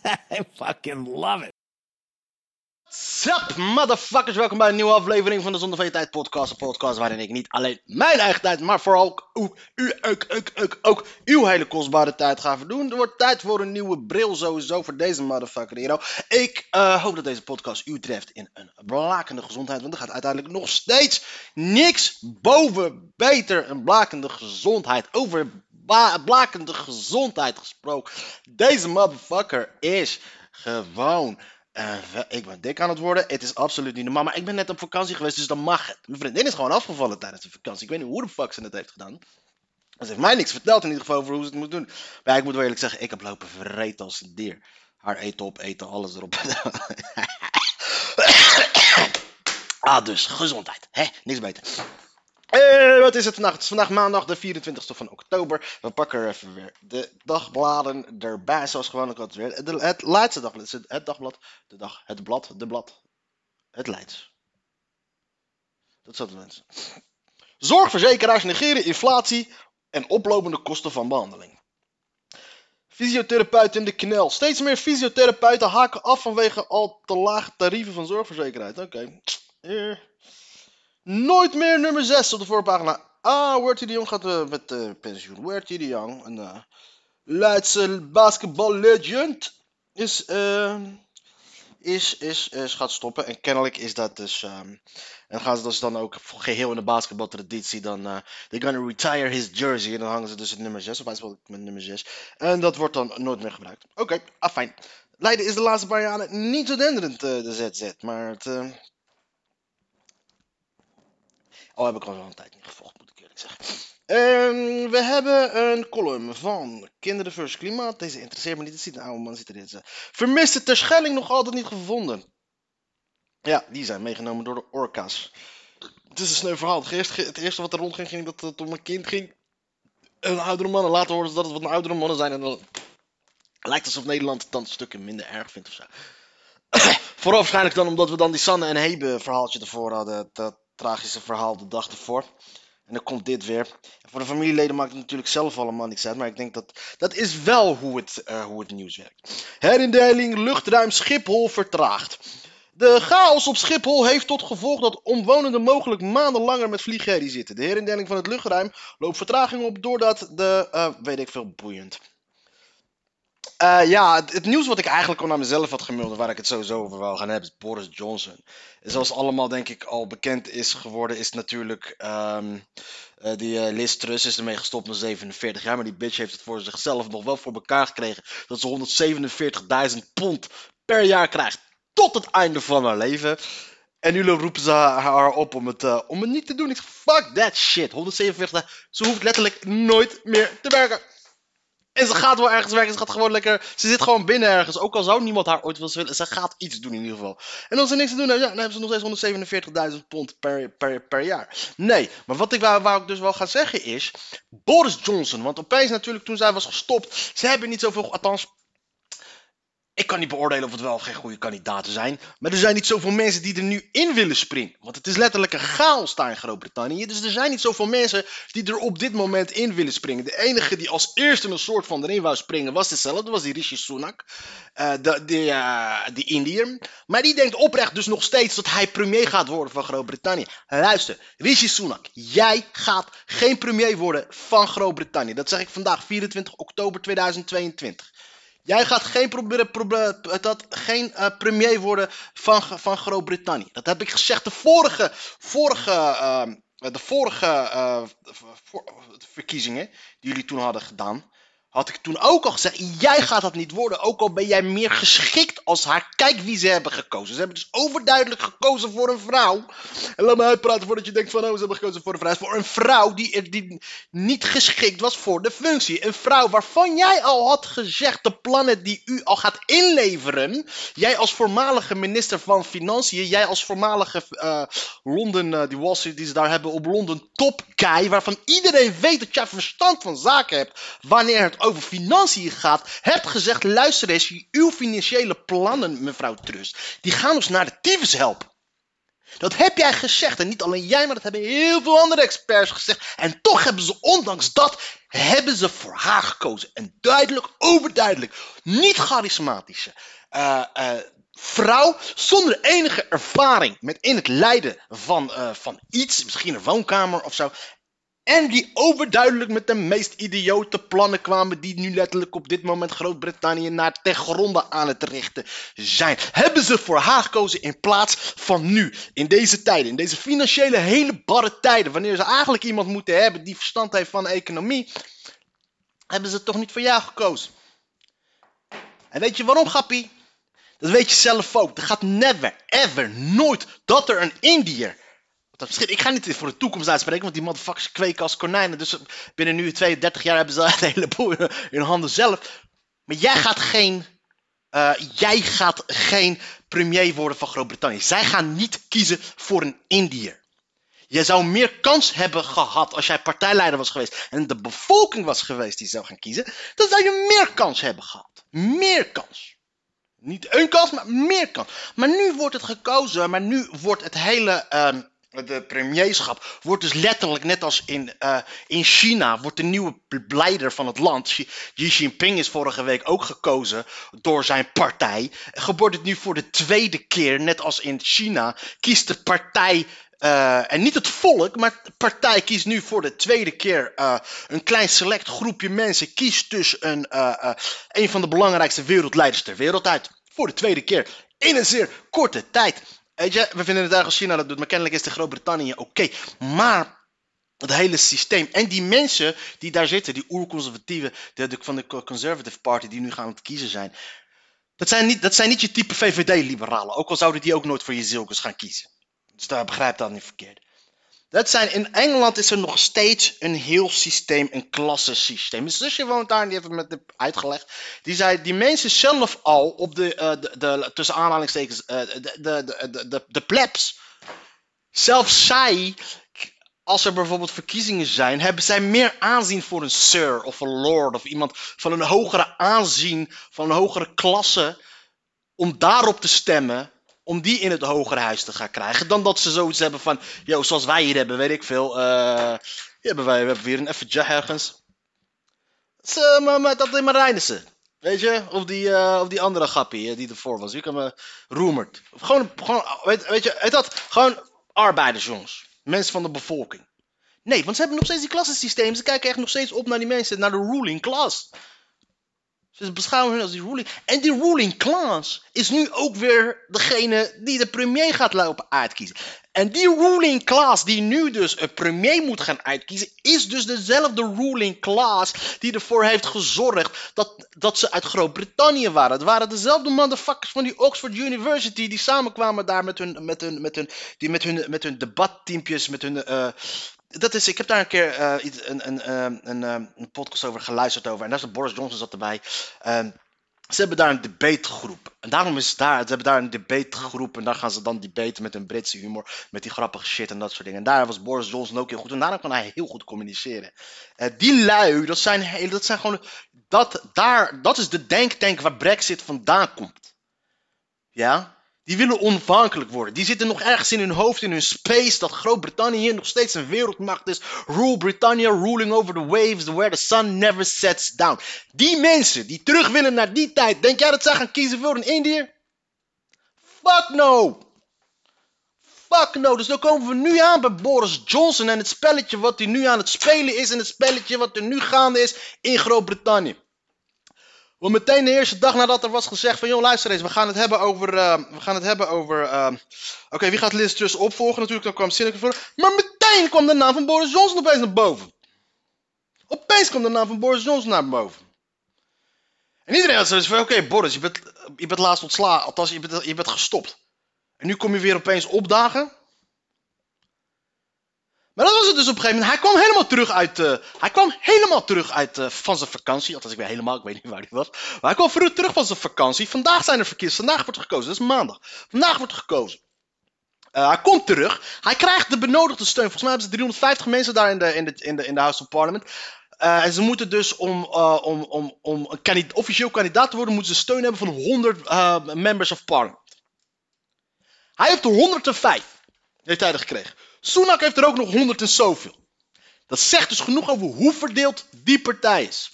I fucking love it. Sup, motherfuckers, welkom bij een nieuwe aflevering van de Zonder van Tijd podcast. Een podcast waarin ik niet alleen mijn eigen tijd, maar vooral ook, ook, uw hele kostbare tijd ga verdoen. Er wordt tijd voor een nieuwe bril sowieso voor deze motherfucker hier. Ik uh, hoop dat deze podcast u treft in een blakende gezondheid, want er gaat uiteindelijk nog steeds niks boven beter een blakende gezondheid. Over blakende gezondheid gesproken. Deze motherfucker is gewoon uh, ik ben dik aan het worden. Het is absoluut niet normaal. Maar ik ben net op vakantie geweest, dus dan mag het. Mijn vriendin is gewoon afgevallen tijdens de vakantie. Ik weet niet hoe de fuck ze het heeft gedaan. Ze heeft mij niks verteld in ieder geval over hoe ze het moet doen. Maar ik moet wel eerlijk zeggen, ik heb lopen vreten als een dier. Haar eten op, eten, alles erop. ah, dus gezondheid. Hè? Niks beter. Uh, wat is het vandaag? Het is vandaag maandag de 24e van oktober. We pakken er even weer de dagbladen erbij, zoals gewoonlijk altijd weer. Het Leidse dagblad, het, dagblad, de dag, het blad, de blad, het Leids. Dat de mensen. Zorgverzekeraars negeren inflatie en oplopende kosten van behandeling. Fysiotherapeuten in de knel. Steeds meer fysiotherapeuten haken af vanwege al te lage tarieven van zorgverzekeraars. Oké. Okay. Nooit meer nummer 6 op de voorpagina. Ah, Werthy de Jong gaat uh, met uh, pensioen. Werthy de Jong, een uh, Leidse basketball legend, is, is, is, gaat stoppen. En kennelijk is dat dus. Um, en gaan ze dus dan ook geheel in de basketbaltraditie. Dan. They're gonna retire his jersey. En dan hangen ze dus het nummer 6. Of hij met nummer 6. En dat wordt dan nooit meer gebruikt. Oké, okay, afijn. Leiden is de laatste paar jaren niet zo denderend, de ZZ. Maar het. Oh, heb ik al een tijd niet gevolgd, moet ik eerlijk zeggen. Um, we hebben een column van Kinderen versus Klimaat. Deze interesseert me niet. Het ziet een oude man zit erin. Vermiste Terschelling nog altijd niet gevonden. Ja, die zijn meegenomen door de orka's. Het is een sneu verhaal. Het eerste, wat er rondging, ging dat het om een kind ging. En oudere mannen. Later horen ze dat het wat een oudere mannen zijn. En dan lijkt alsof Nederland het dan stukken minder erg vindt of zo. Vooral waarschijnlijk dan omdat we dan die Sanne en Hebe verhaaltje ervoor hadden. Dat tragische verhaal de dag ervoor. En dan komt dit weer. voor de familieleden maakt het natuurlijk zelf allemaal niks uit. Maar ik denk dat dat is wel hoe het, uh, hoe het nieuws werkt. Herindeling luchtruim Schiphol vertraagd. De chaos op Schiphol heeft tot gevolg dat omwonenden mogelijk maanden langer met vliegherrie zitten. De herindeling van het luchtruim loopt vertraging op doordat de, uh, weet ik veel, boeiend. Uh, ja, het, nieuws wat ik eigenlijk al naar mezelf had gemeld, waar ik het sowieso over wil gaan hebben, is Boris Johnson. Zoals allemaal denk ik al bekend is geworden, is natuurlijk um, uh, die uh, Liz Truss is ermee gestopt met 47 jaar. Maar die bitch heeft het voor zichzelf nog wel voor elkaar gekregen dat ze 147.000 pond per jaar krijgt tot het einde van haar leven. En nu roepen ze haar op om het, om het niet te doen. Ik fuck that shit. 147, ze hoeft letterlijk nooit meer te werken. En ze gaat wel ergens werken. Ze gaat gewoon lekker. Ze zit gewoon binnen ergens. Ook al zou niemand haar ooit willen. Ze gaat iets doen in ieder geval. En als ze niks te doen hebben, ja, dan hebben ze nog steeds 147.000 pond per, per, per jaar. Nee, maar wat ik wou, ik dus wel ga zeggen is. Boris Johnson. Want opeens natuurlijk toen zij was gestopt. Ze hebben niet zoveel. Althans, ik kan niet beoordelen of het wel of geen goede kandidaten zijn. Maar er zijn niet zoveel mensen die er nu in willen springen. Want het is letterlijk een chaos daar in Groot-Brittannië. Dus er zijn niet zoveel mensen die er op dit moment in willen springen. De enige die als eerste een soort van erin wou springen was dezelfde. was die Rishi Sunak. Uh, de, de, uh, die Indiër. Maar die denkt oprecht dus nog steeds dat hij premier gaat worden van Groot-Brittannië. Luister, Rishi Sunak. Jij gaat geen premier worden van Groot-Brittannië. Dat zeg ik vandaag 24 oktober 2022. Jij gaat geen, dat, geen uh, premier worden van, van Groot-Brittannië. Dat heb ik gezegd de vorige, vorige, uh, de vorige voor, verkiezingen die jullie toen hadden gedaan. Had ik toen ook al gezegd, jij gaat dat niet worden, ook al ben jij meer geschikt als haar. Kijk wie ze hebben gekozen. Ze hebben dus overduidelijk gekozen voor een vrouw. En laat me uitpraten voordat je denkt van, oh, ze hebben gekozen voor een vrouw. Voor een vrouw die, die niet geschikt was voor de functie. Een vrouw waarvan jij al had gezegd, de plannen die u al gaat inleveren. Jij als voormalige minister van Financiën, jij als voormalige uh, Londen, uh, die Wall Street die ze daar hebben op Londen, top guy, waarvan iedereen weet dat jij verstand van zaken hebt wanneer het over financiën gaat, hebt gezegd: luister eens, uw financiële plannen, mevrouw Trust, die gaan ons naar de tyfus helpen. Dat heb jij gezegd. En niet alleen jij, maar dat hebben heel veel andere experts gezegd. En toch hebben ze, ondanks dat, hebben ze voor haar gekozen. En duidelijk, overduidelijk, niet charismatische uh, uh, vrouw zonder enige ervaring met in het leiden van, uh, van iets, misschien een woonkamer of zo. En die overduidelijk met de meest idiote plannen kwamen die nu letterlijk op dit moment Groot-Brittannië naar ten gronde aan het richten zijn. Hebben ze voor haar gekozen in plaats van nu, in deze tijden, in deze financiële hele barre tijden, wanneer ze eigenlijk iemand moeten hebben die verstand heeft van de economie, hebben ze toch niet voor jou gekozen. En weet je waarom, Gappie? Dat weet je zelf ook. Er gaat never, ever, nooit dat er een Indiër ik ga niet voor de toekomst uitspreken, want die motherfuckers kweken als konijnen. Dus binnen nu 32 jaar hebben ze een heleboel in handen zelf. Maar jij gaat geen, uh, jij gaat geen premier worden van Groot-Brittannië. Zij gaan niet kiezen voor een Indiër. Je zou meer kans hebben gehad als jij partijleider was geweest en de bevolking was geweest die zou gaan kiezen. Dan zou je meer kans hebben gehad. Meer kans. Niet één kans, maar meer kans. Maar nu wordt het gekozen, maar nu wordt het hele uh, de premierschap wordt dus letterlijk net als in, uh, in China, wordt de nieuwe leider van het land. Xi Jinping is vorige week ook gekozen door zijn partij. Gebeurt het nu voor de tweede keer, net als in China, kiest de partij uh, en niet het volk, maar de partij kiest nu voor de tweede keer uh, een klein select groepje mensen. Kiest dus een, een van de belangrijkste wereldleiders ter wereld uit. Voor de tweede keer in een zeer korte tijd. We vinden het eigenlijk als China dat doet, maar kennelijk is de Groot-Brittannië oké. Maar het hele systeem. En die mensen die daar zitten, die oerconservatieven van de Conservative Party, die nu gaan het kiezen zijn. Dat zijn niet, dat zijn niet je type VVD-liberalen. Ook al zouden die ook nooit voor je zilkers gaan kiezen. Dus daar begrijp dat niet verkeerd. Dat zijn, in Engeland is er nog steeds een heel systeem, een klassensysteem. Mijn zusje woont daar en die heeft het met de uitgelegd. Die zei, die mensen zelf al op de, uh, de, tussen aanhalingstekens, uh, de, de, de, de, de plebs. Zelfs zij, als er bijvoorbeeld verkiezingen zijn, hebben zij meer aanzien voor een sir of een lord of iemand van een hogere aanzien, van een hogere klasse, om daarop te stemmen om die in het hogere huis te gaan krijgen. Dan dat ze zoiets hebben van, yo, zoals wij hier hebben, weet ik veel. Uh, hebben wij, we hebben weer een effetje ergens. Ze, maar, maar, dat in Marijnissen. Weet je? Of die, uh, of die andere gappie die ervoor was. Wie kan me... Roemert. Gewoon, gewoon weet, weet je, heet dat? Gewoon arbeidersjongens. Mensen van de bevolking. Nee, want ze hebben nog steeds die klassensysteem. Ze kijken echt nog steeds op naar die mensen, naar de ruling class. Ze beschouwen hun als die ruling. En die ruling class is nu ook weer degene die de premier gaat lopen uitkiezen. En die ruling class die nu dus een premier moet gaan uitkiezen, is dus dezelfde ruling class die ervoor heeft gezorgd dat, dat ze uit Groot-Brittannië waren. Het waren dezelfde motherfuckers van die Oxford University die samenkwamen daar met hun, met hun, met hun, die met hun, met hun debatteampjes, met hun, uh, dat is, ik heb daar een keer uh, een, een, een, een, een, podcast over geluisterd over. En daar is Boris Johnson zat erbij. Um, ze hebben daar een debategroep. En daarom is daar, ze hebben daar een debategroep. En daar gaan ze dan debaten met een Britse humor. Met die grappige shit en dat soort dingen. En daar was Boris Johnson ook heel goed. En daarom kan hij heel goed communiceren. Uh, die lui, dat zijn, dat zijn gewoon. Dat, daar, dat is de denktank waar Brexit vandaan komt. Ja? Die willen onafhankelijk worden. Die zitten nog ergens in hun hoofd, in hun space, dat Groot-Brittannië nog steeds een wereldmacht is. Rule Britannia, ruling over the waves, where the sun never sets down. Die mensen die terug willen naar die tijd, denk jij dat zij gaan kiezen voor een Indiër? Fuck no! Fuck no. Dus dan komen we nu aan bij Boris Johnson en het spelletje wat hij nu aan het spelen is en het spelletje wat er nu gaande is in Groot-Brittannië. Want meteen de eerste dag nadat er was gezegd van... joh, luister eens, we gaan het hebben over... Uh, we gaan het hebben over... Uh, Oké, wie gaat Liz Truss opvolgen? Natuurlijk, dan kwam Sinneke voor. Maar meteen kwam de naam van Boris Johnson opeens naar boven. Opeens kwam de naam van Boris Johnson naar boven. En iedereen had zoiets van, oké Boris, je bent, je bent laatst ontslagen, althans je bent, je bent gestopt. En nu kom je weer opeens opdagen. Maar dat was het dus op een gegeven moment. Hij kwam helemaal terug uit, eh, hij kwam helemaal terug uit eh, van zijn vakantie. Althans, ik weet helemaal, ik weet niet waar hij was. Maar hij kwam vroeg terug van zijn vakantie. Vandaag zijn er verkiezingen. Vandaag wordt er gekozen. Dat is maandag. Vandaag wordt er gekozen. Eh, hij komt terug. Hij krijgt de benodigde steun. Volgens mij hebben ze 350 mensen daar in de, in de, in de, in de House of Parliament. En ze moeten dus om, om, om, om een kandidaat, officieel kandidaat te worden, moeten ze steun hebben van 100 uh, members of parliament. Hij heeft er 105. Heeft hij er gekregen. Sunak heeft er ook nog 100 en zoveel. Dat zegt dus genoeg over hoe verdeeld die partij is.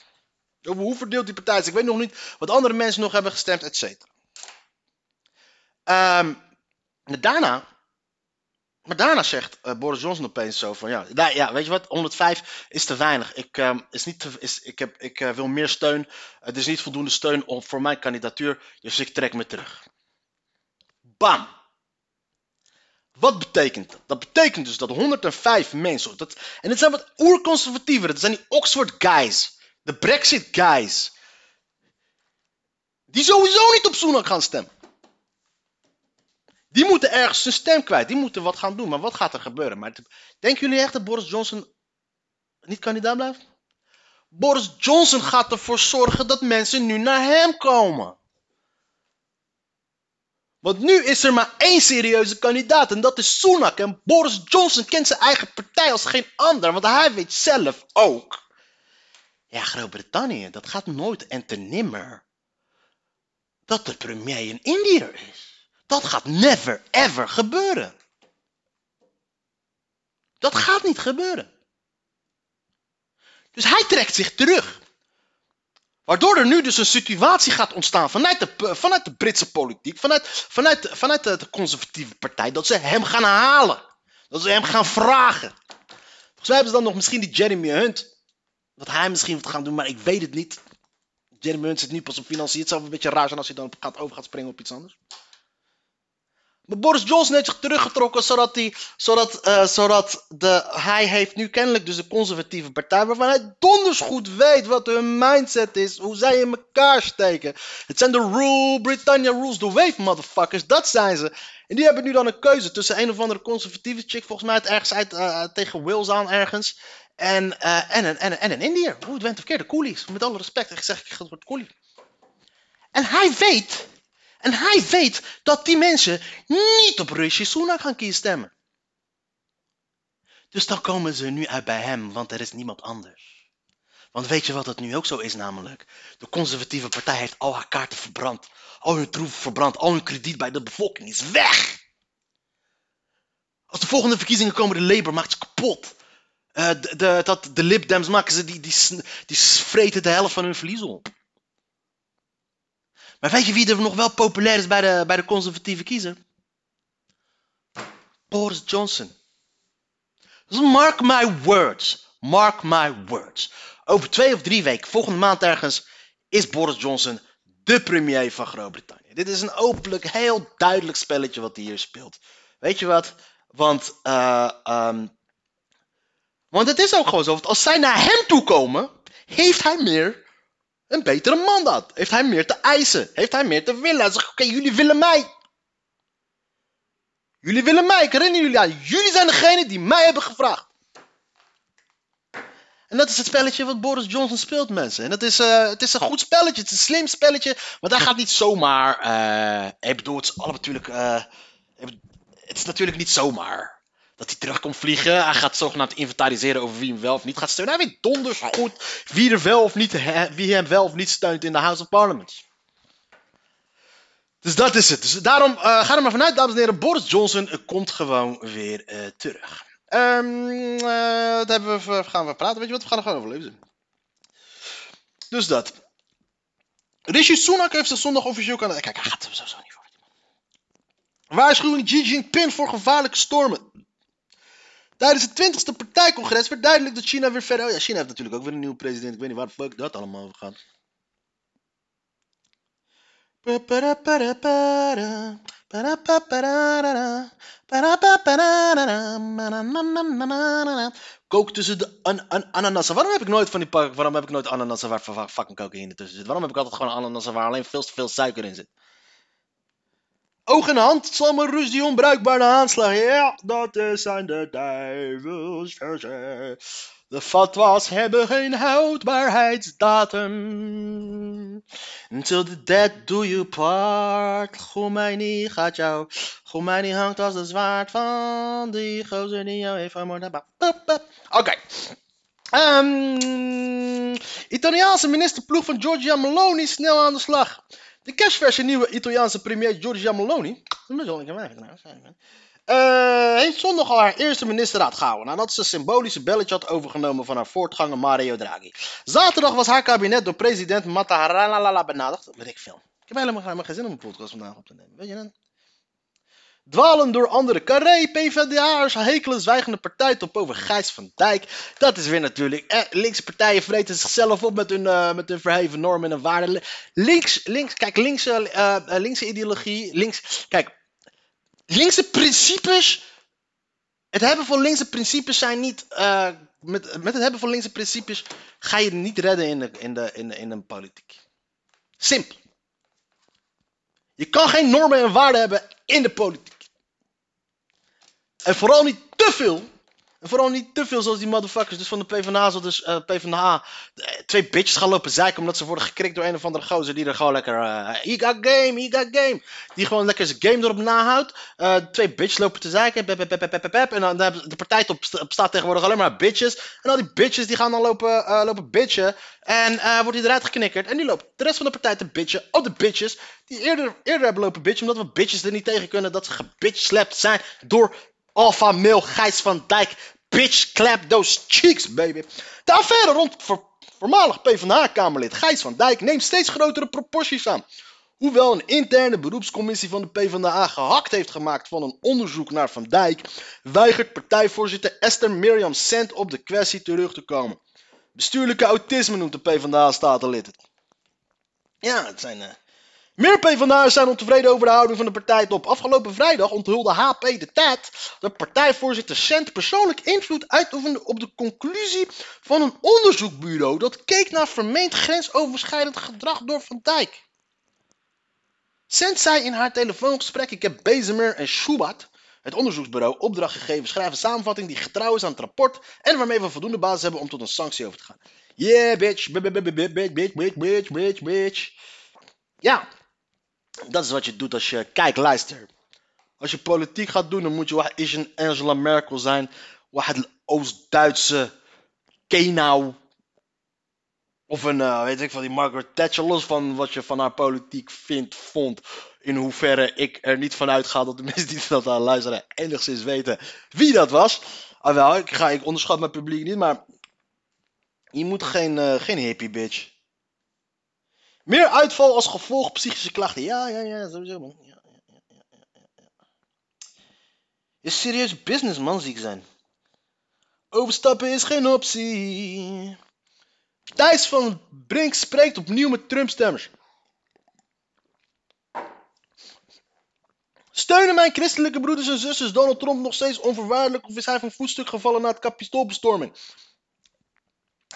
Over hoe verdeeld die partij is. Ik weet nog niet wat andere mensen nog hebben gestemd, et cetera. Um, daarna maar daarna zegt uh, Boris Johnson opeens zo van ja, ja, weet je wat, 105 is te weinig. Ik, uh, is niet te, is, ik, heb, ik uh, wil meer steun. Het is niet voldoende steun om, voor mijn kandidatuur, dus ik trek me terug. Bam! Wat betekent dat? Dat betekent dus dat 105 mensen, dat, en het zijn wat oerconservatieven, dat zijn die Oxford guys, de Brexit guys, die sowieso niet op Sunak gaan stemmen. Die moeten ergens zijn stem kwijt. Die moeten wat gaan doen. Maar wat gaat er gebeuren? Maar denken jullie echt dat Boris Johnson niet kandidaat blijft? Boris Johnson gaat ervoor zorgen dat mensen nu naar hem komen. Want nu is er maar één serieuze kandidaat en dat is Sunak. En Boris Johnson kent zijn eigen partij als geen ander, want hij weet zelf ook. Ja, Groot-Brittannië, dat gaat nooit en te nimmer dat de premier een Indiër is. Dat gaat never ever gebeuren. Dat gaat niet gebeuren. Dus hij trekt zich terug. Waardoor er nu dus een situatie gaat ontstaan vanuit de, vanuit de Britse politiek, vanuit, vanuit, vanuit de, conservatieve partij, dat ze hem gaan halen. Dat ze hem gaan vragen. Volgens mij hebben ze dan nog misschien die Jeremy Hunt. Dat hij misschien wat gaan doen, maar ik weet het niet. Jeremy Hunt zit nu pas op financiën. Het zou een beetje raar zijn als hij dan gaat over gaat springen op iets anders. Maar Boris Johnson heeft zich teruggetrokken zodat, hij, zodat, uh, zodat de, hij heeft nu kennelijk dus de conservatieve partij waarvan hij donders goed weet wat hun mindset is, hoe zij in elkaar steken. Het zijn de rule, Britannia rules the wave motherfuckers, dat zijn ze. En die hebben nu dan een keuze tussen een of andere conservatieve chick, volgens mij het ergens uit, uh, tegen Wales aan ergens, en, uh, en, een, en, en Indiër. Hoe het went verkeerd, de coolies. Met alle respect, ik zeg ik het wordt coolie. En hij weet en hij weet dat die mensen niet op Rishi Sunak gaan kiezen stemmen. Dus dan komen ze nu uit bij hem, want er is niemand anders. Want weet je wat het nu ook zo is namelijk? De conservatieve partij heeft al haar kaarten verbrand. Al hun troeven verbrand. Al hun krediet bij de bevolking is weg. Als de volgende verkiezingen komen, de Labour maakt kapot. Uh, de, de, dat, de Lib Dems maken ze, die, die, die vreten de helft van hun verlies op. Maar weet je wie er nog wel populair is bij de, bij de conservatieve kiezer? Boris Johnson. Mark my words. Mark my words. Over twee of drie weken, volgende maand ergens, is Boris Johnson de premier van Groot-Brittannië. Dit is een openlijk, heel duidelijk spelletje wat hij hier speelt. Weet je wat? Want, uh, um, want het is ook gewoon zo. Als zij naar hem toe komen, heeft hij meer een betere mandaat. Heeft hij meer te eisen? Heeft hij meer te willen? Hij zegt, oké, jullie willen mij. Jullie willen mij, ik herinner jullie aan. Jullie zijn degene die mij hebben gevraagd. En dat is het spelletje wat Boris Johnson speelt, mensen. En dat is, uh, het is een goed spelletje, het is een slim spelletje. Want hij gaat niet zomaar... Uh, ik bedoel, het is allemaal natuurlijk... Uh, het is natuurlijk niet zomaar dat hij terug komt vliegen. Hij gaat zogenaamd inventariseren over wie hem wel of niet gaat steunen. Hij weet donders goed wie, er wel of niet, wie hem wel of niet steunt in de House of Parliament. Dus dat is het. Dus daarom uh, ga er maar vanuit, dames en heren. Boris Johnson komt gewoon weer uh, terug. Um, uh, dat hebben we, gaan we praten. Weet je wat? We gaan er gewoon over lezen. Dus dat. Rishi Sunak heeft zich zondag officieel kan. Kijk, hij gaat er sowieso niet voor. Waarschuwing Xi Jinping voor gevaarlijke stormen. Tijdens het 20ste partijcongres werd duidelijk dat China weer verder. Oh ja, China heeft natuurlijk ook weer een nieuwe president. Ik weet niet waar fuck dat allemaal over gaat. Kook tussen de an an ananassen. Waarom heb ik nooit van die pak- Waarom heb ik nooit ananassen waar fucking cocaïne tussen zit? Waarom heb ik altijd gewoon ananassen waar alleen veel suiker in zit? Oog in hand, Salman Rushdie onbruikbare aanslag. Ja, dat zijn de duivels. De fatwas hebben geen houdbaarheidsdatum. Until the dead do you part. Khomeini gaat jou. Khomeini hangt als de zwaard van die gozer die jou heeft vermoord. Ba- ba- ba. Oké. Ehm, Italiaanse ministerploeg van Giorgia Meloni snel aan de slag. De cashverse nieuwe Italiaanse premier Giorgia Meloni. Dat is wel een keer trouwens. eh, heeft zondag al haar eerste ministerraad gehouden nadat ze een symbolische belletje had overgenomen van haar voortganger Mario Draghi. Zaterdag was haar kabinet door president Mattarella benaderd. Weet ik veel. Ik heb helemaal geen zin om een podcast vandaag op te nemen. Weet je dat? Dwalen door anderen. Carré, PvdA'ers hekelen zwijgende partijtop over Gijs van Dijk. Dat is weer natuurlijk. Eh, linkse partijen vreten zichzelf op met hun, eh, met hun verheven normen en waarden. Links, links, kijk, linkse, eh, linkse ideologie. Links, kijk, linkse principes. Het hebben van linkse principes zijn niet. eh, met, met het hebben van linkse principes ga je niet redden in, de, in, de, in, de, in een politiek. Simpel. Je kan geen normen en waarden hebben in de politiek. En vooral niet te veel. En vooral niet te veel zoals die motherfuckers dus van de PvdA. Zo dus eh, PvdA eh, twee bitches gaan lopen zeiken omdat ze worden gekrikt door een of andere gozer die er gewoon lekker... eh he got game, he got game. Die gewoon lekker zijn game erop nahoudt. Eh, twee bitches lopen te zeiken. En dan de partijtop st- bestaat tegenwoordig alleen maar bitches. En al die bitches die gaan dan lopen, eh, lopen bitchen. En wordt hij eruit geknikkerd. En die loopt de rest van de partij te bitchen op de bitches. Die eerder, eerder hebben lopen bitchen. Omdat we bitches er niet tegen kunnen dat ze gebitchslapt zijn door alpha male Gijs van Dijk. Bitch clap those cheeks, baby. De affaire rond voormalig PvdA-kamerlid Gijs van Dijk neemt steeds grotere proporties aan. Hoewel een interne beroepscommissie van de PvdA gehakt heeft gemaakt van een onderzoek naar Van Dijk, weigert partijvoorzitter Esther Mirjam Sent op de kwestie terug te komen. Bestuurlijke autisme noemt de PvdA-statenlid het. Ja, het zijn... eh, meer PvdA'ers zijn ontevreden over de houding van de partijtop. Afgelopen vrijdag onthulde HP de tijd dat partijvoorzitter Sent persoonlijk invloed uitoefende op de conclusie van een onderzoekbureau dat keek naar vermeend grensoverschrijdend gedrag door Van Dijk. Sent zei in haar telefoongesprek: Ik heb Bezemer en Schubert, het onderzoeksbureau, opdracht gegeven. Schrijf een samenvatting die getrouw is aan het rapport en waarmee we voldoende basis hebben om tot een sanctie over te gaan. Yeah, bitch, bitch, bitch, bitch, bitch, bitch, bitch, bitch. Ja, dat is wat je doet als je. Kijk, luister. Als je politiek gaat doen, dan moet je is een Angela Merkel zijn. Het Oost-Duitse Kenau. Of een, eh, weet ik van die Margaret Thatcher. Los van wat je van haar politiek vindt, vond. In hoeverre ik er niet van uitga dat de mensen die dat aan luisteren enigszins weten wie dat was. Ah, ik, ga, ik onderschat mijn publiek niet, maar. Je moet geen, eh, geen hippie bitch. Meer uitval als gevolg psychische klachten. Ja, ja, ja, sowieso man. Ja, ja, ja. Is serieus businessman ziek zijn. Overstappen is geen optie. Thijs van Brink spreekt opnieuw met Trump-stemmers. Steunen mijn christelijke broeders en zusters Donald Trump nog steeds onvoorwaardelijk of is hij van voetstuk gevallen na het kapitoolbestorming?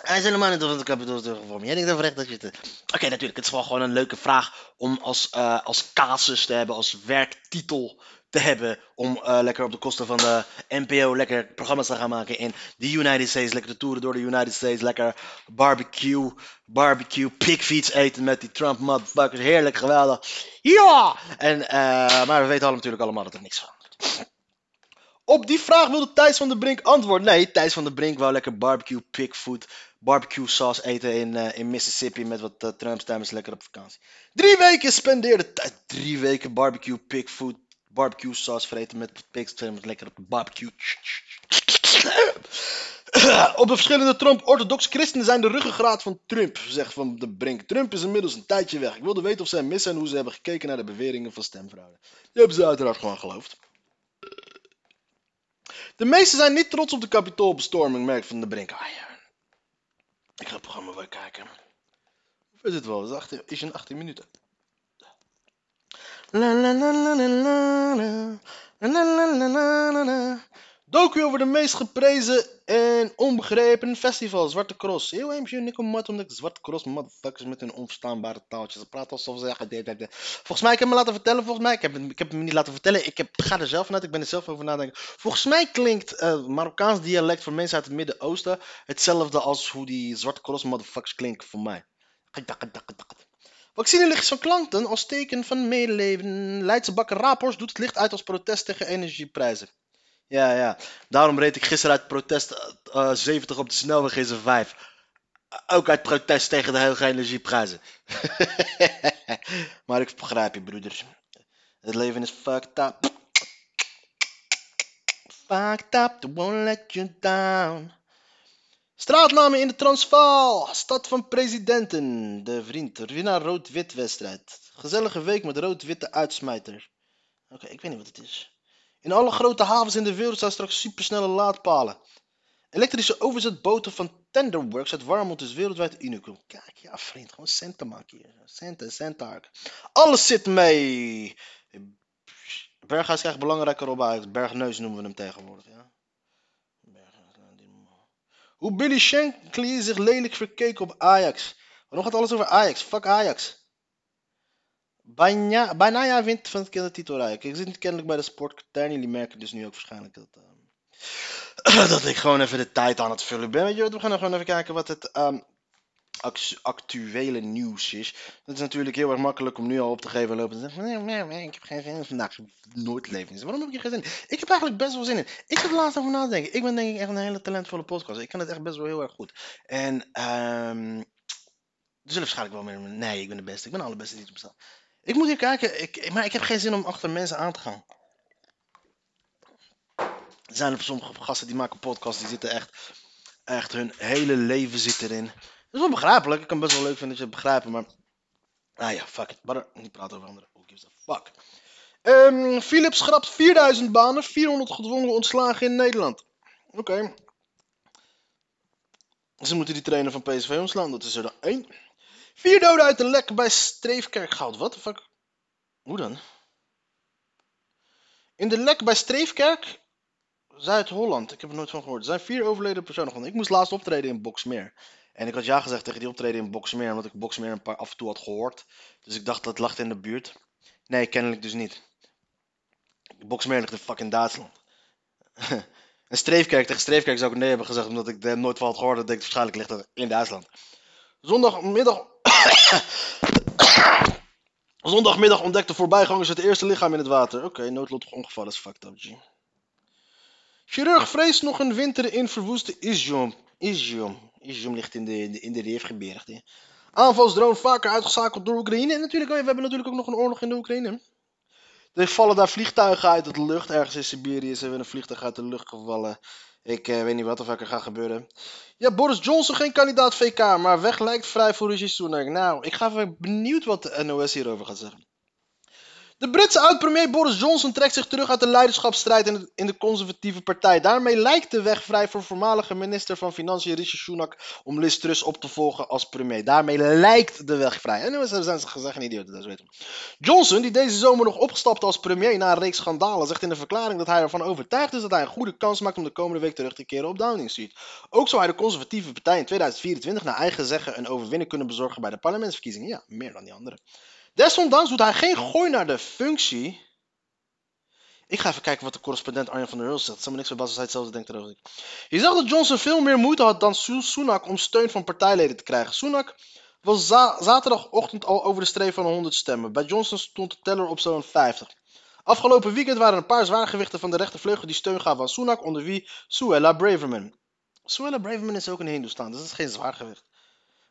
Hij is helemaal niet over het kapitool teruggevallen. Jij denkt oprecht dat je het... Oké, natuurlijk. Het is wel gewoon een leuke vraag om als, eh, als casus te hebben, als werktitel te hebben. Om eh, lekker op de kosten van de NPO lekker programma's te gaan maken in de United States. Lekker de toeren door de United States. Lekker barbecue, barbecue, pigfeets eten met die Trump motherfuckers. Heerlijk, geweldig. Ja! En, eh, maar we weten al natuurlijk allemaal dat er niks van. Op die vraag wilde Thijs van der Brink antwoorden. Nee, Thijs van der Brink wou lekker barbecue pigfood, barbecue sauce eten in, eh, in Mississippi met wat uh, Trump-stemmers lekker op vakantie. Drie weken spendeerde Thijs, drie weken barbecue pigfood, barbecue sauce vreten met pigstemmers lekker op barbecue. Op de verschillende Trump-orthodox christenen zijn de ruggengraat van Trump, zegt Van de Brink. Trump is inmiddels een tijdje weg. Ik wilde weten of zij missen en hoe ze hebben gekeken naar de beweringen van stemfraude. Die hebben ze uiteraard gewoon geloofd. De meesten zijn niet trots op de kapitoolbestorming, merkt Van de Brink. Ah, ja. Ik ga het programma wel kijken. Hoe is het wel? Is, 18, is in 18 minuten. La la la la la la. La la la la la la. Docu over de meest geprezen en onbegrepen festivals. Zwarte Cross. Heel even Nico Mat omdat ik Zwarte Cross motherfuckers met hun onverstaanbare taaltjes. Ze praten alsof ze zeggen. dit. Volgens mij, ik heb me laten vertellen. Volgens mij, ik heb, ik heb me niet laten vertellen. Ik heb, ga er zelf vanuit. Ik ben er zelf over nadenken. Volgens mij klinkt eh, Marokkaans dialect voor mensen uit het Midden-Oosten hetzelfde als hoe die Zwarte Cross motherfuckers klinken voor mij. Vaccinelicht van klanten als teken van medeleven. Leidse bakker Rapors doet het licht uit als protest tegen energieprijzen. Ja, ja. Daarom reed ik gisteren uit protest eh, eh, 70 op de snelweg in zijn 5. Ook uit protest tegen de hoge energieprijzen. maar ik begrijp je, broeders. Het leven is fucked up. Fucked up, they won't let you down. Straatnamen in de Transvaal. Stad van presidenten. De vriend. Winnaar rood-wit wedstrijd. Gezellige week met rood-witte uitsmijter. Oké, ik weet niet wat het is. In alle grote havens in de wereld staan straks supersnelle laadpalen. Elektrische overzetboten van Tenderworks uit Warmond is wereldwijd unicum. Kijk, ja vriend, gewoon centen maken hier. Centen, centen. Alles zit mee. Berghuis krijgt belangrijke rol bij Bergneus noemen we hem tegenwoordig. Ja? Hoe Billy Shankly zich lelijk verkeek op Ajax. Waarom gaat alles over Ajax? Fuck Ajax. Bijna, bijna wint van het kindertitel Ajax. Ik zit kennelijk bij de sportkatern. Jullie merken dus nu ook waarschijnlijk dat, uh, dat ik gewoon even de tijd aan het vullen ben. We gaan gewoon even kijken wat het um, actuele nieuws is. Het is natuurlijk heel erg makkelijk om nu al op te geven en lopen te zeggen: nee, nee, nee, ik heb geen zin in vandaag. Nooit leven. Waarom heb ik hier geen zin in? Ik heb eigenlijk best wel zin in. Ik er laatst over nadenken. Ik ben denk ik echt een hele talentvolle podcast. Ik kan het echt best wel heel erg goed. En um, er zullen waarschijnlijk wel meer. Nee, ik ben de beste. Ik ben de allerbeste die het bestaat. Ik moet hier kijken, ik, maar ik heb geen zin om achter mensen aan te gaan. Er zijn er sommige gasten die maken podcasts, die zitten echt, echt hun hele leven zit erin. Dat is wel begrijpelijk, ik kan best wel leuk vinden dat je het begrijpen, maar... Ah ja, fuck it, maar niet praten over anderen, who gives a fuck. Um, Philips schrapt 4000 banen, 400 gedwongen ontslagen in Nederland. Oké. Ze moeten die trainer van PSV ontslaan, dat is er dan één. Vier doden uit een lek bij Streefkerk gehaald. Wat de fuck? Hoe dan? In de lek bij Streefkerk, Zuid-Holland. Ik heb er nooit van gehoord. Er zijn vier overleden personen gevonden. Ik moest laatst optreden in Boxmeer. En ik had ja gezegd tegen die optreden in Boxmeer, omdat ik Boxmeer een paar af en toe had gehoord. Dus ik dacht dat het lag in de buurt. Nee, kennelijk dus niet. Boxmeer ligt in fucking Duitsland. en Streefkerk, tegen Streefkerk zou ik nee hebben gezegd, omdat ik er nooit van had gehoord. Dat ik waarschijnlijk ligt dat in Duitsland. Zondagmiddag Zondagmiddag ontdekte voorbijgangers het eerste lichaam in het water. Oké, okay, noodlottig ongeval is fucked up, G. Chirurg vreest nog een winter in verwoeste Izjum. Izjum. Izjum ligt in de, in de Reefgebergte. Aanvalsdrone vaker uitgeschakeld door Oekraïne. En natuurlijk, we hebben natuurlijk ook nog een oorlog in de Oekraïne. Er vallen daar vliegtuigen uit de lucht. Ergens in Siberië er weer een vliegtuig uit de lucht gevallen. Ik uh, weet niet wat er gaat gebeuren. Ja, Boris Johnson geen kandidaat VK, maar weg lijkt vrij voor Rishi Sunak. Nou, ik ga even benieuwd wat de NOS hierover gaat zeggen. De Britse oud-premier Boris Johnson trekt zich terug uit de leiderschapsstrijd in de, conservatieve partij. Daarmee lijkt de weg vrij voor voormalige minister van Financiën Rishi Sunak om Liz Truss op te volgen als premier. Daarmee lijkt de weg vrij. En nu zijn ze gezegd een idioot, dat weten Johnson, die deze zomer nog opgestapt als premier na een reeks schandalen, zegt in de verklaring dat hij ervan overtuigd is dat hij een goede kans maakt om de komende week terug te keren op Downing Street. Ook zou hij de conservatieve partij in 2024 naar eigen zeggen een overwinning kunnen bezorgen bij de parlementsverkiezingen. Ja, meer dan die anderen. Desondanks doet hij geen gooi naar de functie. Ik ga even kijken wat de correspondent Arjen van der Hulst zegt. Het niks verbazen als hij hetzelfde denkt erover. Je zag dat Johnson veel meer moeite had dan Sunak om steun van partijleden te krijgen. Sunak was zaterdagochtend al over de streep van 100 stemmen. Bij Johnson stond de teller op zo'n 50. Afgelopen weekend waren een paar zwaargewichten van de rechtervleugel die steun gaven aan Sunak, onder wie Suella Braverman. Suella Braverman is ook een Hindoestaan, dus dat is geen zwaargewicht.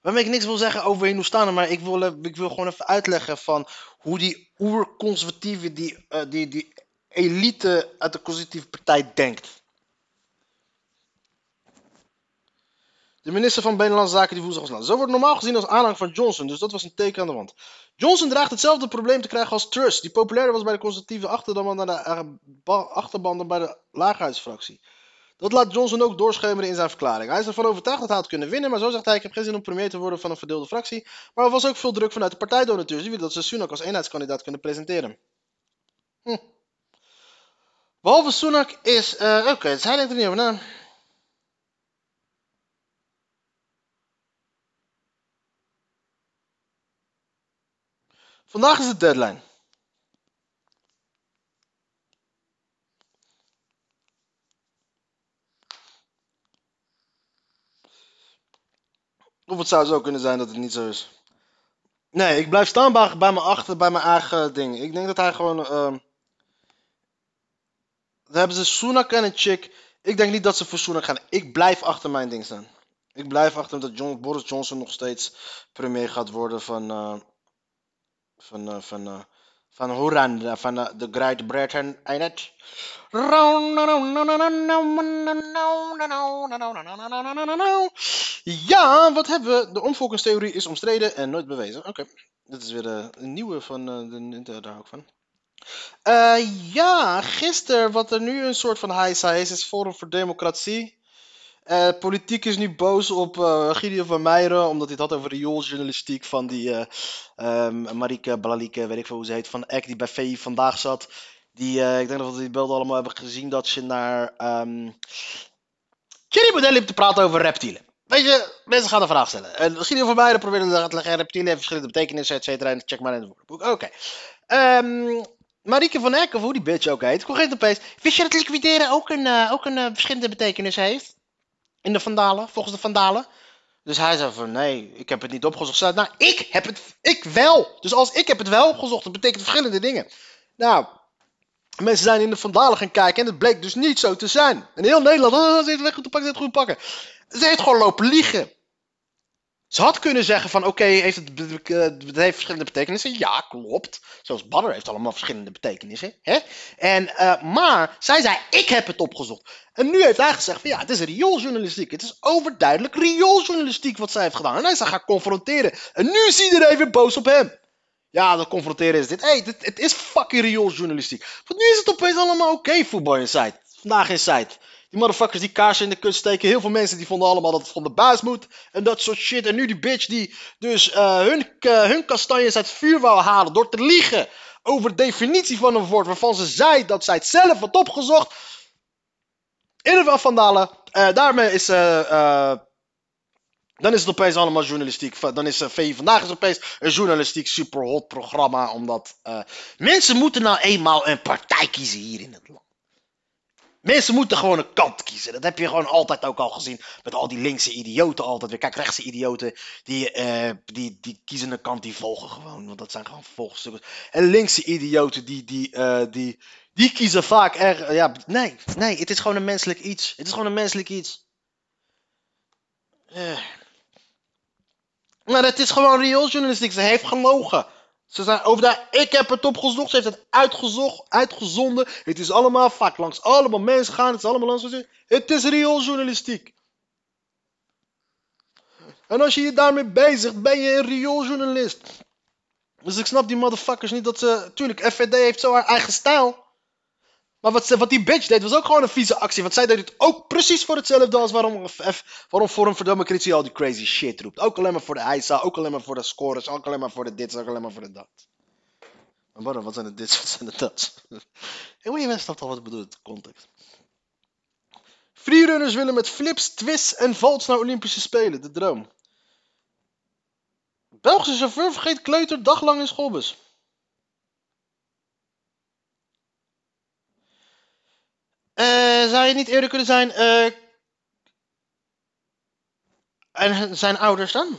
Waarmee ik niks wil zeggen over Hindoestanen, maar ik wil, ik wil gewoon even uitleggen van hoe die oerconservatieve, die, uh, die, die elite uit de conservatieve partij denkt. De minister van Binnenlandse Zaken die woensdag was Zo wordt normaal gezien als aanhang van Johnson, dus dat was een teken aan de wand. Johnson draagt hetzelfde probleem te krijgen als Truss, die populairder was bij de conservatieve achterban dan de achterban dan bij de. Dat laat Johnson ook doorschemeren in zijn verklaring. Hij is ervan overtuigd dat hij had kunnen winnen, maar zo zegt hij: Ik heb geen zin om premier te worden van een verdeelde fractie. Maar er was ook veel druk vanuit de partijdonateurs die willen dat ze Sunak als eenheidskandidaat kunnen presenteren. Hm. Behalve Sunak is... eh, Oké, dus hij denkt er niet over na. Vandaag is de deadline. Het zou zo kunnen zijn dat het niet zo is. Nee, ik blijf staan bij, bij mijn achter, bij mijn eigen ding. Ik denk dat hij gewoon. ehm dan hebben ze Sunak en een chick. Ik denk niet dat ze voor Sunak gaan. Ik blijf achter mijn ding staan. Ik blijf achter dat John, Boris Johnson nog steeds premier gaat worden van. eh, van. eh, van. Eh, van Horan, van eh, de Great Britain, ain't it? Ja, wat hebben we? De omvolkingstheorie is omstreden en nooit bewezen. Oké, dit is weer eh, een nieuwe van eh, de Nintendo, daar ook van. Eh, ja, gisteren, wat er nu een soort van heisa is, is Forum voor Democratie. Eh, politiek is nu boos op eh Gideon van Meijeren, omdat hij het had over riooljournalistiek van die eh ehm, Marieke Blalieke, weet ik veel hoe ze heet, van Eck, die bij VI vandaag zat. Die, ik denk dat we die beelden allemaal hebben gezien, dat ze naar ehm Thierry Baudet liep te praten over reptielen. Weet je, mensen gaan een vraag stellen. En Gideon van Meijeren probeerde te leggen, reptielen hebben verschillende betekenissen, et cetera, en check maar in het woordenboek. Oké. Ehm Marieke van Eck, of hoe die bitch ook heet, geen opeens. Wist je dat liquideren ook een, ook een verschillende betekenissen heeft? In de Vandalen, volgens de Vandalen. Dus hij zei van nee, ik heb het niet opgezocht. Zei, nou, ik heb het, ik wel. Dus als ik heb het wel opgezocht, dat betekent verschillende dingen. Nou, mensen zijn in de Vandalen gaan kijken en het bleek dus niet zo te zijn. En heel Nederland, oh, ze heeft het goed pakken, ze heeft het goed pakken. Ze heeft gewoon lopen liegen. Ze had kunnen zeggen van oké, heeft het, be- het heeft verschillende betekenissen. Ja, klopt. Zoals Badder heeft allemaal verschillende betekenissen. Hè? En, eh, maar zij zei, ik heb het opgezocht. En nu heeft hij gezegd van ja, het is riooljournalistiek. Het is overduidelijk riooljournalistiek wat zij heeft gedaan. En hij haar gaan confronteren. En nu is iedereen weer boos op hem. Ja, dat confronteren is dit. Hey, het is fucking riooljournalistiek. Want nu is het opeens allemaal oké voetbal in site. Vandaag in site. Die motherfuckers die kaarsen in de kut steken. Heel veel mensen die vonden allemaal dat het van de baas moet. En dat soort shit. En nu die bitch die dus eh, hun, eh, hun kastanjes uit het vuur wou halen. Door te liegen over de definitie van een woord. Waarvan ze zei dat zij het zelf had opgezocht. In ieder geval vandalen. Eh, daarmee is... dan is het opeens allemaal journalistiek. Dan is VI vandaag is opeens een journalistiek superhot programma. Omdat mensen moeten nou eenmaal een partij kiezen hier in het land. Mensen moeten gewoon een kant kiezen. Dat heb je gewoon altijd ook al gezien. Met al die linkse idioten altijd weer. Kijk, rechtse idioten. Die, eh, die, die kiezen een kant, die volgen gewoon. Want dat zijn gewoon volgstukken. En linkse idioten, die, die, eh, die, die kiezen vaak er. Ja, nee, nee, het is gewoon een menselijk iets. Het is gewoon een menselijk iets. Eh. Maar het is gewoon riooljournalistiek. Ze heeft gelogen. Ze zijn over daar. Ik heb het opgezocht. Ze heeft het uitgezocht, uitgezonden. Het is allemaal vaak langs allemaal mensen gaan. Het is allemaal langs. Het is riooljournalistiek. En als je je daarmee bezigt, ben je een riooljournalist. Dus ik snap die motherfuckers niet dat ze. Tuurlijk, FVD heeft zo haar eigen stijl. Maar wat, wat die bitch deed was ook gewoon een vieze actie. Want zij deed het ook precies voor hetzelfde als waarom, F, waarom Forum voor Democratie al die crazy shit roept. Ook alleen maar voor de ISA, ook alleen maar voor de scores, ook alleen maar voor de dit, ook alleen maar voor de dat. Maar wat zijn de dit, wat zijn de dat? En hoe je mensen snapt al wat ik bedoel, de context. Freerunners willen met flips, twists en valts naar Olympische Spelen, de droom. Belgische chauffeur vergeet kleuter daglang in schoolbus. Eh, zou je niet eerder kunnen zijn? eh, en zijn ouders dan?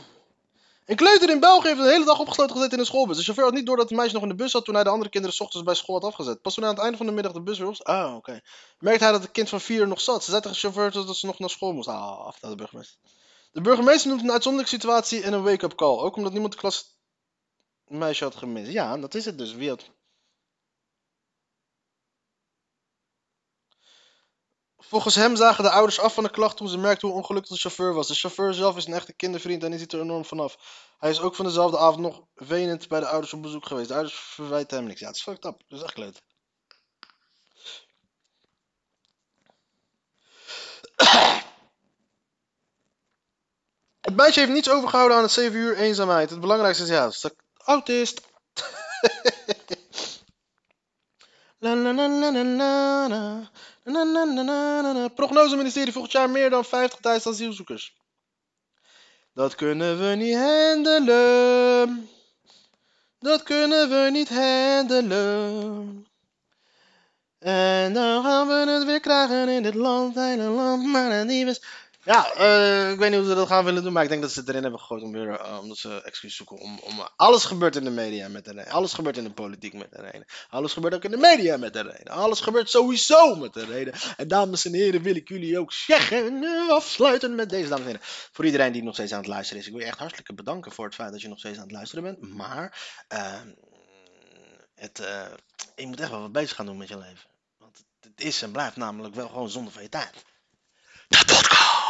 Een kleuter in België heeft de hele dag opgesloten gezeten in een schoolbus. De chauffeur had niet door dat het meisje nog in de bus zat toen hij de andere kinderen 's ochtends bij school had afgezet. Pas toen hij aan het einde van de middag de bus weer op. Ah, oké. Merkte hij dat het kind van vier nog zat. Ze zei tegen de chauffeur dat ze nog naar school moest. Ah, af naar de burgemeester. De burgemeester noemt een uitzonderlijke situatie en een wake-up call. Ook omdat niemand de klas meisje had gemist. Ja, dat is het dus. Wie had... Volgens hem zagen de ouders af van de klacht toen ze merkten hoe ongelukkig de chauffeur was. De chauffeur zelf is een echte kindervriend en die ziet er enorm vanaf. Hij is ook van dezelfde avond nog wenend bij de ouders op bezoek geweest. De ouders verwijten hem niks. Ja, het is fucked up. Dat is echt leuk. Het meisje heeft niets overgehouden aan het 7 uur eenzaamheid. Het belangrijkste is ja, ze is autist. La la la la la la na. Prognoseministerie volgend jaar meer dan 50.000 asielzoekers. Dat kunnen we niet handelen. Dat kunnen we niet handelen. En dan gaan we het weer krijgen in dit land, hele land, maar een nieuwe... Ja, eh, ik weet niet hoe ze dat gaan willen doen, maar ik denk dat ze het erin hebben gegooid om weer, eh, omdat ze excuus zoeken. Om, om, alles gebeurt in de media met de reden. Alles gebeurt in de politiek met de reden. Alles gebeurt ook in de media met de reden. Alles gebeurt sowieso met de reden. En dames en heren, wil ik jullie ook zeggen, afsluiten met deze, dames en heren. Voor iedereen die nog steeds aan het luisteren is, ik wil je echt hartelijk bedanken voor het feit dat je nog steeds aan het luisteren bent. Maar, ehm, het, eh, je moet echt wel wat bezig gaan doen met je leven. Want het, is en blijft namelijk wel gewoon zonde van je tijd. De podcast!